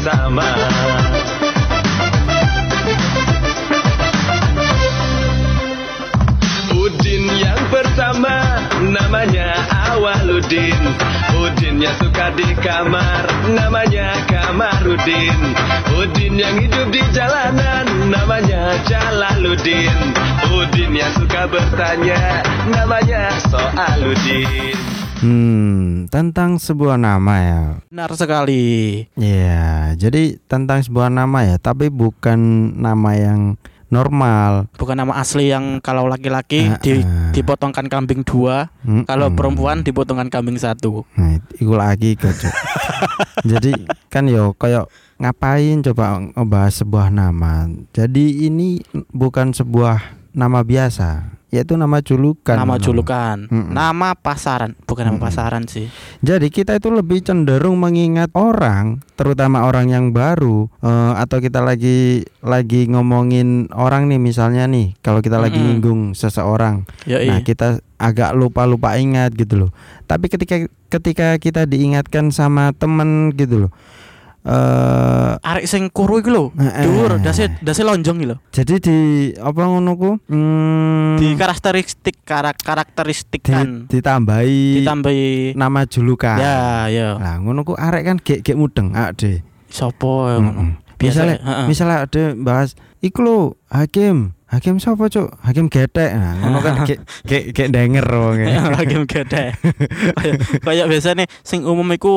seksama Udin yang pertama namanya Awaludin Udin yang suka di kamar namanya Kamarudin. Udin yang hidup di jalanan namanya Jalaluddin. Udin yang suka bertanya namanya Soaludin Hmm, tentang sebuah nama ya. Benar sekali. Ya, jadi tentang sebuah nama ya, tapi bukan nama yang normal. Bukan nama asli yang kalau laki-laki Ah, di- dipotongkan kambing dua, Mm-mm. kalau perempuan dipotongkan kambing satu. Nah, iku lagi kocok. Jadi kan yo kayak ngapain coba ngebahas sebuah nama. Jadi ini bukan sebuah nama biasa, yaitu nama julukan. nama julukan, Mm-mm. nama pasaran, bukan nama Mm-mm. pasaran sih. Jadi kita itu lebih cenderung mengingat orang, terutama orang yang baru eh, atau kita lagi lagi ngomongin orang nih misalnya nih, kalau kita lagi Mm-mm. nyinggung seseorang. Ya Nah, kita agak lupa-lupa ingat gitu loh. Tapi ketika ketika kita diingatkan sama temen gitu loh. Eh arek sing kuru iku lho, Heeh. dhuwur dasi dasi lonjong iki lho. jadi di apa ngono ku? Hmm, Di karakteristik karak karakteristikkan di- ditambahi ditambahi nama julukan. ya ya Nah, ngono ku arek kan gek gek mudeng, ah deh. sopo ya ngono. Misalnya, misalnya ada bahas iku lho, hakim, hakim siapa cuk? Hakim getek. Nah, ngono kan gek gek denger wong. lagi gede kayak kayak biasa nih sing umum iku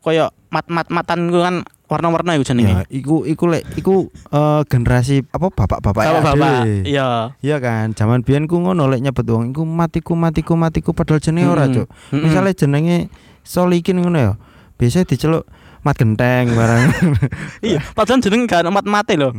kayak mat mat matan ku kan warna-warna iku jenenge Ya, iku iku lek iku eh, generasi apa bapak-bapak ya bapak iya Iya kan, zaman biyen ku ngono lek nyebut wong iku matiku matiku matiku padahal jenenge ora, Mm-mm. Cuk. Mm-mm. Misalnya jenenge Solikin ngono ya. Biasanya diceluk mat genteng barang. iya padahal jeneng gak mat mate lho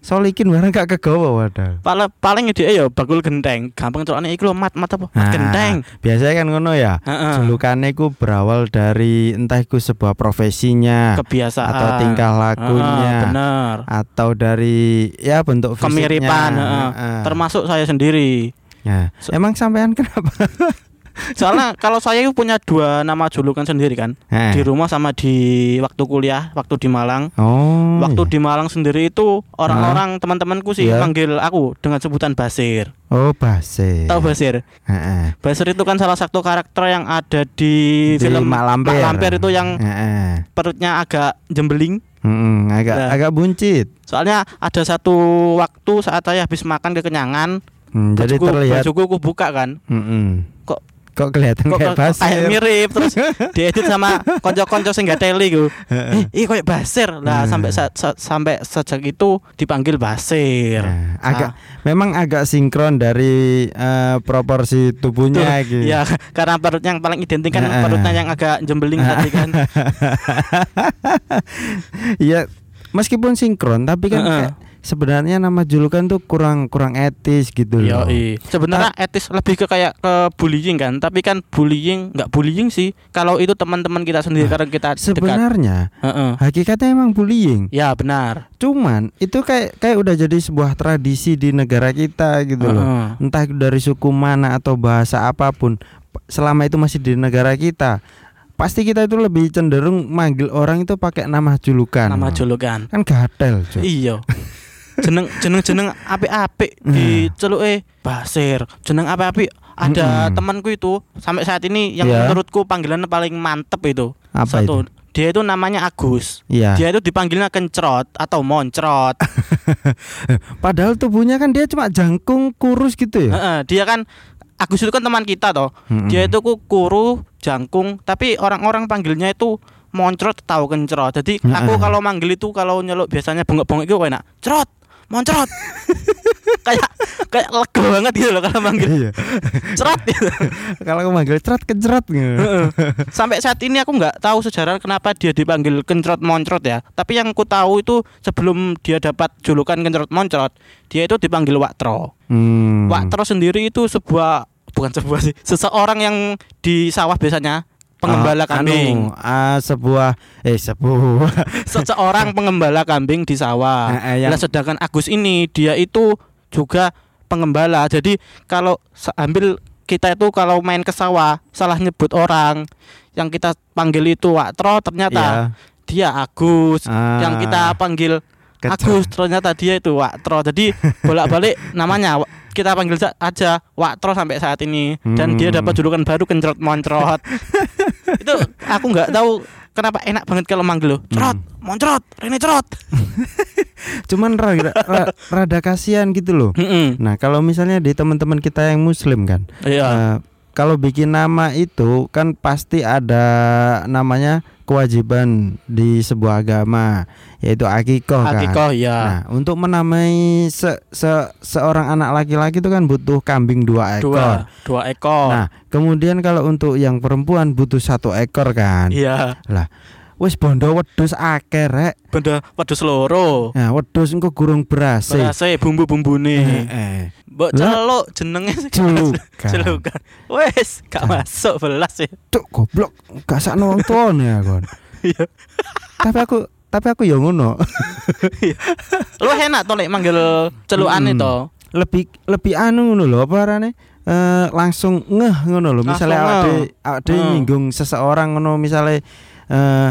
Solikin barang gak kegawa padahal. paling paling ide ya bakul genteng gampang colane iku lho mat mat apa mat Nah, genteng Biasanya kan ngono ya. Julukannya ku berawal dari entah itu sebuah profesinya kebiasaan atau tingkah lakunya Heeh, bener atau dari ya bentuk fisiknya. kemiripan heeh. Heeh. termasuk saya sendiri Ya. Se- Emang sampean kenapa? soalnya kalau saya itu punya dua nama julukan sendiri kan Heh. di rumah sama di waktu kuliah waktu di Malang Oh. Waktu iya. di Malang sendiri itu orang-orang teman-temanku sih Iya. manggil aku dengan sebutan Basir. Oh, Basir. Tahu Basir? Heeh. Basir itu kan salah satu karakter yang ada di, Di film Mak Lampir. Mak Lampir itu yang Heeh. perutnya agak jembeling. Mm-mm, agak Nah. agak buncit. Soalnya ada satu waktu saat saya habis makan kekenyangan, Hmm, jadi bajuku, terlihat bajuku aku buka kan. Mm-mm. Kok- kok kelihatan Kok kayak Basir. kayak mirip terus diedit sama konco-konco sing gak teli ku. Eh, ih kayak Basir. Lah Hmm. sampai sa- sa- sampai sejak itu dipanggil Basir. Nah, agak Ah. memang agak sinkron dari eh, proporsi tubuhnya gitu. Ya, karena perut yang paling identik kan Heeh. perutnya yang agak jembeling tadi kan. Iya, meskipun sinkron tapi kan Heeh. kayak sebenarnya nama julukan tuh kurang kurang etis gitu loh. Sebenarnya etis lebih ke kayak ke bullying kan, tapi kan bullying nggak bullying sih. Kalau itu teman-teman kita sendiri Nah, karena kita dekat. Sebenarnya Heeh. hakikatnya emang bullying. Ya benar. Cuman itu kayak kayak udah jadi sebuah tradisi di negara kita gitu loh. Heeh. Entah itu dari suku mana atau bahasa apa pun, selama itu masih di negara kita, pasti kita itu lebih cenderung manggil orang itu pakai nama julukan. Nama julukan. Kan gatel. Iya. Jeneng jeneng jeneng apik-apik Nah. diceluke Basir. Jeneng apik-apik ada Mm-mm. temanku itu sampai saat ini yang Iya. menurutku panggilan paling mantep itu. Apa Satu. Dia itu namanya Agus. Iya. Dia itu dipanggilnya kencrot atau moncrot. Padahal tubuhnya kan dia cuma jangkung kurus gitu ya. Dia kan Agus itu kan teman kita toh. Mm-mm. Dia itu ku kuru, jangkung, tapi orang-orang panggilnya itu moncrot atau kencrot. Jadi aku kalau manggil itu kalau nyeluk biasanya bengok-bengok itu enak. Cerot, moncrot. kayak kayak lega banget gitu loh kalau manggil Iya. cerot gitu. Kalau aku manggil cerat kecerat gitu. Sampai saat ini aku nggak tahu sejarah kenapa dia dipanggil kencrot moncrot ya. Tapi yang ku tahu itu sebelum dia dapat julukan kencrot moncrot, dia itu dipanggil Waktro. Hmm. Waktro sendiri itu sebuah bukan sebuah sih, seseorang yang di sawah biasanya pengembala Ah, kambing. anu, ah, sebuah eh sebuah Seseorang pengembala kambing di sawah. Eh, eh, yang- Nah, sedangkan Agus ini dia itu juga pengembala. Jadi kalau ambil kita itu kalau main ke sawah salah nyebut orang yang kita panggil itu Waktro ternyata Iya. dia Agus. Ah. Yang kita panggil Kecil. Agus ternyata dia itu Waktro. Jadi bolak-balik namanya kita panggil aja Waktro sampai saat ini dan dia Hmm. dapat julukan baru kencrot moncrot. itu aku nggak tahu kenapa enak banget kalau manggil lo. Cerot, Hmm. moncrot, Rene cerot. Cuman rada, ra- rada kasihan gitu loh. Mm-mm. Nah, kalau misalnya di teman-teman kita yang muslim kan. Iya. eh, kalau bikin nama itu kan pasti ada namanya kewajiban di sebuah agama yaitu akikoh kan. Akikoh ya. Nah, untuk menamai se, se- seorang anak laki-laki itu kan butuh kambing dua ekor. dua, dua ekor. Nah, kemudian kalau untuk yang perempuan butuh satu ekor kan. Iya. Wis bondo wedhus akeh rek. Benda wedhus loro. Nah, wedhus engko gurung berase. Berase bumbu-bumbune. Eh, Mbok celuk jenenge Celukan. Celukan. Wes, gak masuk belas ya. Cuk goblok, gak sakno wong tuane ya kon. Iya. tapi aku tapi aku ya ngono. Lu enak to lek manggil celukane Mm. to. lebih lebih anu ngono lho apa arane? Eh langsung ngeh ngono lho. Awake ngeh. awake dhewe Hmm. nyinggung seseorang ngono misale eh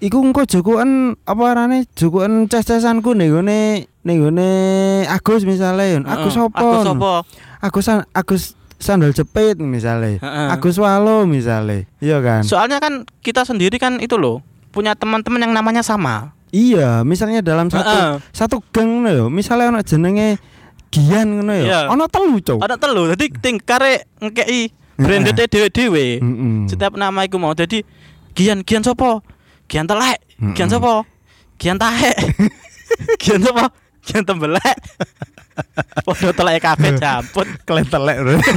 iku engko jokokan apa arane jokokan ces-cesanku ning gone ning gone Agus misale. Agus sapa? Agus sapa? Agus san- Agus sandal jepit misale. Heeh. Agus Walo misale. Iya kan? Soalnya kan kita sendiri kan itu loh punya teman-teman yang namanya sama. Iya, misalnya dalam satu Heeh. satu geng ngono ya, misalnya ono jenenge Gian ngono Iya. ya. Ono telu, Cuk. Ada telu. Jadi tingkare ngekei branded dhewe-dhewe. Setiap nama iku mau jadi Gian Gian sopo? Gian telek. Mm-mm. sopo? Gian tahe. Gian sopo? Gian tembelek. Podo telek kabeh jamput. Kletelek. bro.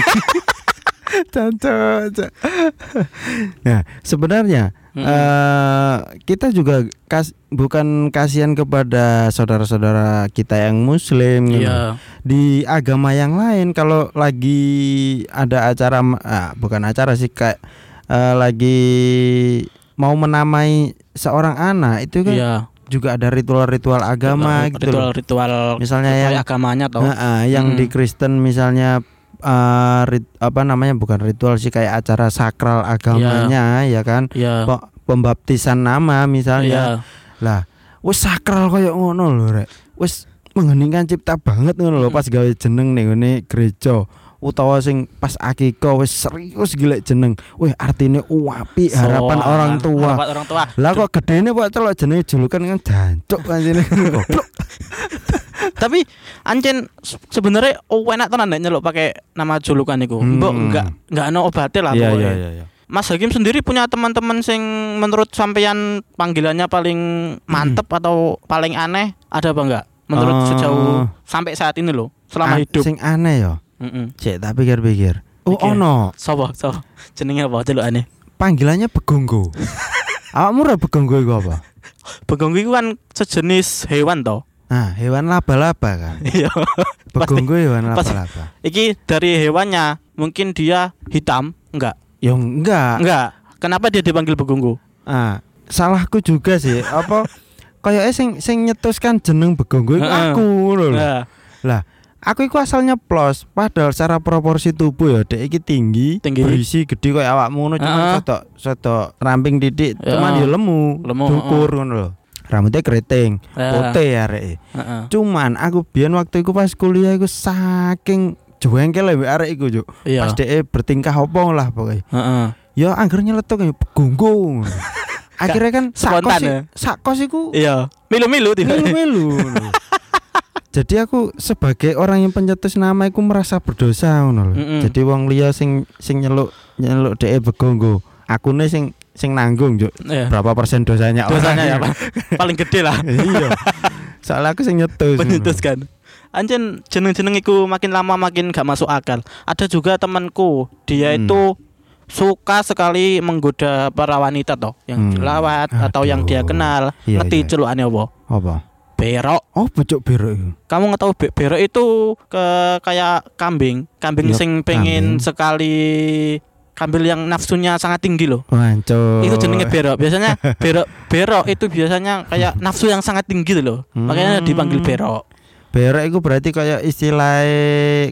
Cancok, cok. Nah, sebenarnya Mm-mm. eh kita juga kas, bukan kasihan kepada saudara-saudara kita yang muslim gitu. Iya. di agama yang lain kalau lagi ada acara ah, bukan acara sih kayak eh, lagi mau menamai seorang anak itu kan Iya. juga ada ritual-ritual agama gitu. Ritual-ritual Misalnya sesuai yang agamanya ah, yang Mm. di Kristen misalnya eh, rit- apa namanya bukan ritual sih kayak acara sakral agamanya ya kan Iya. Pe- pembaptisan nama misalnya Iya. lah wis sakral koyo ngono lho rek wis mengheningkan cipta banget ngono lho pas gawe jeneng ning ngene gereja utawa sing pas akiko wis serius gila jeneng wih artine uapi harapan Soal- orang tua Harapan orang tua. lah kok gedene kok celok jenenge julukan kan jancuk anjene goblok Tapi ancen se- sebenarnya oh enak tenan nek nyeluk pakai nama julukan iku. Hmm. Mbok enggak enggak ono obate lah pokoknya. iya iya iya Mas Hakim sendiri punya teman-teman sing menurut sampeyan panggilannya paling mantep atau paling aneh ada apa enggak? Menurut Eh. sejauh sampai saat ini loh, selama hidup. sing aneh ya Heeh. cek tak pikir-pikir oh Pikir. ono Sopo, sopo. Jenenge apa celukane? panggilannya begonggo awakmu ora begonggo iku apa Begonggo iku kan sejenis hewan toh. nah hewan laba-laba kan Iya. begonggo hewan laba-laba Iki dari hewannya mungkin dia hitam, enggak? ya enggak Enggak. Kenapa dia dipanggil begonggo? Ah, salahku juga sih. Apa kayaknya sing sing nyetuskan jeneng begonggo iku aku lho. Nah, Lah, aku iku asalnya plus, padahal secara proporsi tubuh ya dek iki tinggi, Tinggi. berisi gede koyo awakmu ngono Heeh. cuma sedok sedok ramping titik, Ya. cuman ya lemu, Lemu, dukur ngono lho. Rambutnya keriting, Ya. putih arek. heeh. Cuman aku biyen waktu iku pas kuliah iku saking jengkel mbek arek iku, Juk. Iya. Pas dhek bertingkah opo lah pokoknya. Heeh. Ya angger nyeletuk ya begonggo. Akhirnya kan sakos ya? sakos iku Iya. Milu-milu tiba. melu-melu. Jadi aku sebagai orang yang pencetus nama iku merasa berdosa ngono lho. Mm-mm. Jadi wong liya sing sing nyeluk nyeluk dhek begonggo. Akune sing sing nanggung, Juk. Iya. Berapa persen dosanya Dosanya ya? Pak. Paling gede lah. iya. Soalnya aku sing nyetus. Penyetus kan. Anjen jeneng-jeneng iku makin lama makin gak masuk akal. Ada juga temanku, dia Hmm. itu suka sekali menggoda para wanita toh yang Hmm. dilawat atau yang dia kenal. Iya, Ngerti iya. celukane apa? Apa? Berok. Oh, biru iku. Kamu nggak tahu be- berok itu ke kayak kambing, kambing Iya, sing pengen kambing. sekali kambing yang nafsunya sangat tinggi loh. Wancuk. Itu jenenge berok. Biasanya berok berok itu biasanya kayak nafsu yang sangat tinggi loh. Makanya Hmm. dipanggil berok. Berok iku berarti kayak istilah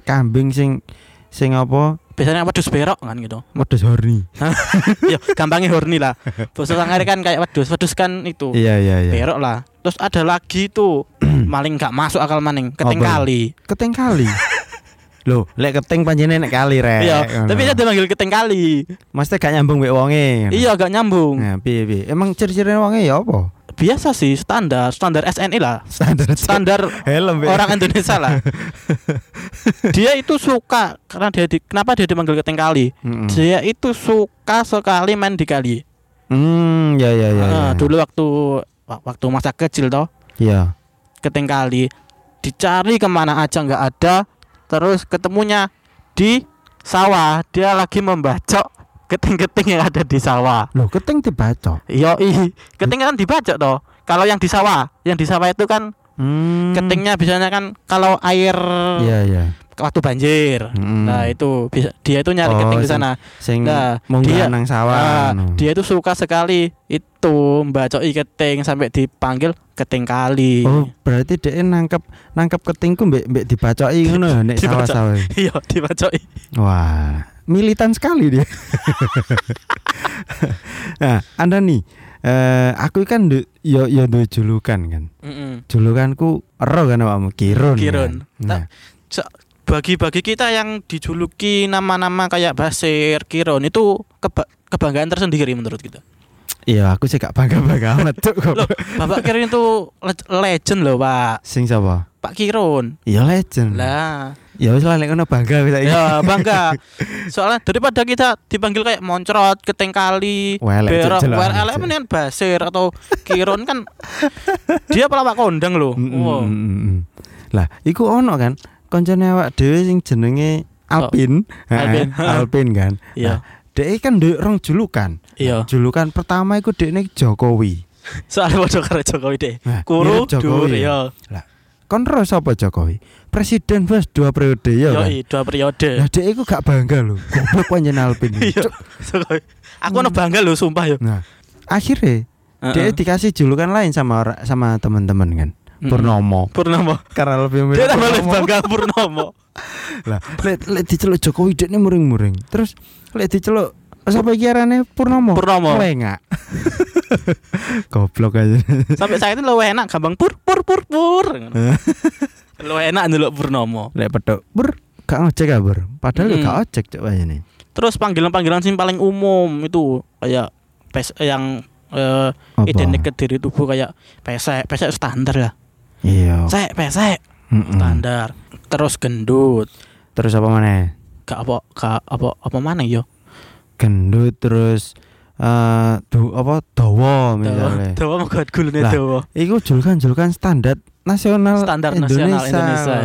kambing sing sing apa? Biasanya wedhus berok kan gitu. Wedhus horny. ya gampangnya horny lah. Bosok sangare kan kayak wedhus, wedhus kan itu. Iya iya iya. Berok lah. Terus ada lagi tuh maling nggak masuk akal maning, keteng kali. Keteng kali. Loh, lek keteng panjenengan nek kali rek. Iya, tapi saya dipanggil keteng kali. Maksudnya gak nyambung mbek wonge. Iya, gak nyambung. Nah, piye piye? Emang ciri-ciri wonge ya apa? Biasa sih standar, standar SNI lah. Standar Standar helm Mbek. orang Indonesia lah. dia itu suka karena dia di, kenapa dia dipanggil keteng kali? Dia itu suka sekali main di kali. Hmm, ya ya ya. Ah, ya. Dulu waktu wa- waktu masa kecil toh, Iya. keteng kali dicari ke mana aja nggak ada, terus ketemunya di sawah. Dia lagi membacok keting-keting yang ada di sawah. Loh, keteng dibaca. Yo keting kan dibacok toh. Kalau yang di sawah, yang di sawah itu kan Hmm. ketingnya biasanya kan kalau air Iya iya. Waktu banjir. Mm. Nah, itu dia itu nyari Oh, keting di sing- sana. Sing Nah, munggah dia- nang sawah. Ah, anu. dia itu suka sekali itu membacoki keting sampai dipanggil keting kali. Oh, berarti dia nangkep nangkep ketingku mbek mbek dibacoki ngono ya nek sawah-sawah. Iya, dibacoki. Wah, militan sekali dia. nah, Anda nih eh aku kan du, yo yo duwe julukan kan. Mm-mm. Julukanku ero kan awakmu Kirun. Kirun. Kan? Nah, Bagi-bagi kita yang dijuluki nama-nama kayak Basir, Kiron itu keba- kebanggaan tersendiri menurut kita. iya aku sih gak bangga-bangga amat tuh. Loh, Bapak Kiron itu le- legend loh, Pak. Sing sapa? Pak Kiron. Iya legend. Lah, Ya wis lah nek ngono bangga wis ya bangga. Soalnya daripada kita dipanggil kayak moncrot, keteng kali, berok, elek mendingan Basir atau Kiron kan dia pelawak kondang loh. Mm, mm, Wow. Lah, iku ono kan koncone awak dhewe sing jenenge Alpin. Alpin. Alpin kan. Iya. Dek kan duwe rong julukan. Iya. Julukan pertama iku dekne Jokowi. Soalnya padha karo Jokowi deh. Nah, Kuru mirip Jokowi dur ya. ya. Kon ro sapa Jokowi? Presiden bos dua periode ya kan. Yo, dua periode. Lah dek iku gak bangga lho. Goblok panjen Alpin. Iya. Aku ono bangga loh sumpah yo. Nah, akhirnya dia Heeh. dikasih julukan lain sama sama teman-teman kan. Purnomo. Purnomo. Karena lebih mirip Dia lebih Purnomo. bangga Purnomo. Lah, lek lek diceluk Jokowi dekne muring-muring. Terus lek diceluk sapa iki arane Purnomo? Purnomo. Lengak. Goblok aja. Sampai saya itu lebih enak gampang pur pur pur pur. Lebih enak ndelok Purnomo. Lek pedok, bur, gak ngojek ya, Bur. Padahal ya Mm. gak ojek cok ini. Terus panggilan-panggilan sing paling umum itu kayak pes yang Apa? identik ke diri tubuh kayak pesek, pesek standar lah. Iya. Sek, pesek Mm-mm. standar. Terus gendut. Terus apa mana? Gak apa gak apa apa mana yo? Gendut terus eh du, apa dawa misalnya. Dawa mau gat gulune dawa. Iku julukan-julukan standar nasional Standar Indonesia. nasional Indonesia.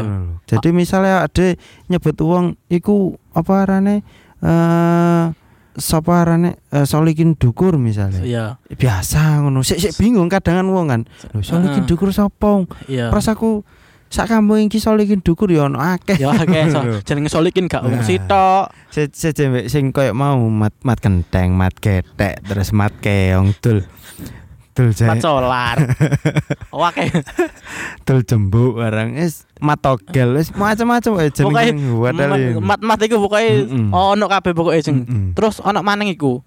Jadi misalnya ada nyebut uang iku apa arane eh sapa arane eh, solikin dukur misalnya. Iya, Biasa ngono. Sik sik bingung kadangan wong kan. Lho solikin Heeh. dukur sapa? iya. Pas aku sak kampung iki solikin dukur ya ono akeh. Ya oke, so, jenenge solikin gak Nah. wong sitok. Se se jembek sing koyo mau mat mat kenteng, mat getek, terus mat keong dul. Dul Mat jae, solar. Oke. dul jembuk barang is mat togel wis macam-macam wae Pokoke jeneng wadal. mat-mat iku pokoke ono kabeh pokoke sing. Terus ono maneng iku.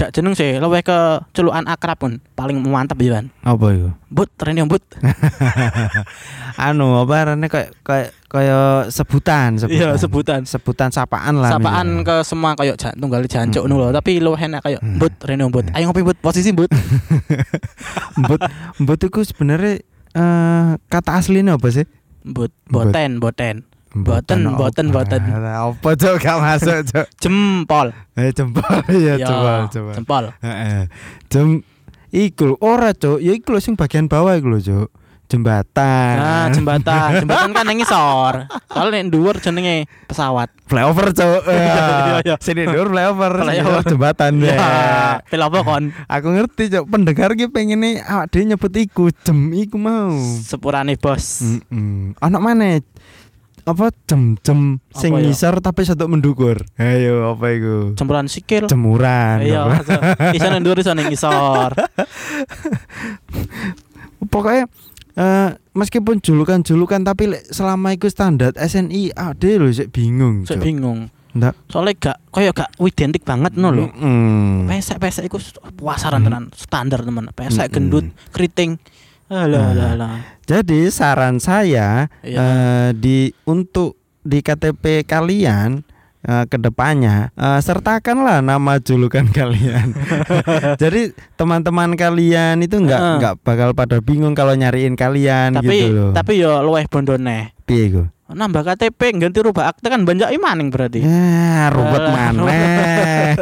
Gak jeneng sih, luwih ke celukan akrab pun paling mantep ya, Ban. Apa iku? But, Rene but. Anu apa arane kayak kayak kaya sebutan, sebutan. Iya, sebutan. Sebutan sapaan lah. Sapaan misalnya. ke semua kayak jantung kali jancuk Mm. ngono lho, tapi luwih enak kayak but, Rene but. Ayo ngopi but, posisi but. Mbut mbut iku sebenarnya eh kata aslinya apa sih? But, But. boten, boten. Boten, Boten, boten, apa? cok gak masuk cok? Jempol. Eh jempol ya Ya, coba. Jempol. Heeh. Jem iku ora cok, ya iku sing bagian bawah iku lho cok. Jembatan. Nah, jembatan. Jembatan kan yang ngisor. Kalau nek dhuwur jenenge pesawat. flyover cok. Iya, iya. Sini dur flyover, Flyover. jembatan ya. Apa kon? Aku ngerti cok, pendengar ki pengen awak dhewe nyebut iku, jem iku mau. Sepurane bos. Heeh. Anak mana? Apa jem-jem sing ya? ngisor tapi satu mendukur. Ayo apa iku? Cemburan sikil. Jemuran. Iya, iso dhuwur iso nang ngisor. Pokoknya eh, meskipun julukan-julukan tapi selama iku standar SNI ade lho sik bingung. Saya bingung. Ndak. Soalnya gak koyo gak identik banget no lho. Mm. Pesek pesek iku puasaran tenan standar teman. Pesek Mm-mm. gendut keriting. Alah alah alah. Jadi saran saya Iya. eh, di untuk di KTP kalian eh, ke depannya eh, sertakanlah nama julukan kalian. Jadi teman-teman kalian itu nggak nggak bakal pada bingung kalau nyariin kalian Tapi gitu loh. tapi yo luweh bondone. Piye iku? Nambah KTP ganti rubah akte kan banjaki maning berarti. Ya, ruwet Alah, maneh.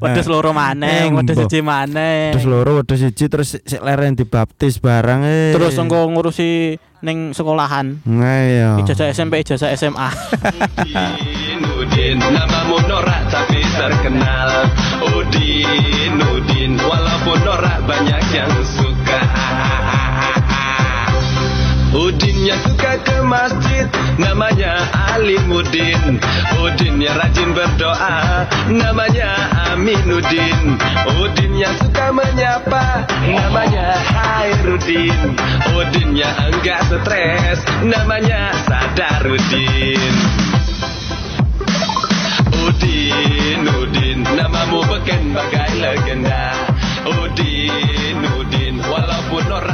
Wedhus loro maneng, wedhus Embo. siji maneng. terus loro wedhus siji terus sik leren dibaptis barang eh. Terus engko ngurusi ning sekolahan. Ayo. Ijazah SMP, ijazah SMA. Udin, Udin, namamu norak tapi terkenal Udin, Udin, walaupun norak banyak yang suka Udin yang suka ke masjid Namanya Ali Mudin. Udin yang rajin berdoa Namanya Aminuddin. Yang suka menyapa Namanya Hairudin. Yang enggak stres Namanya Sadarudin. Udin, Udin Namamu beken bagai legenda. Udin, Udin Walaupun orang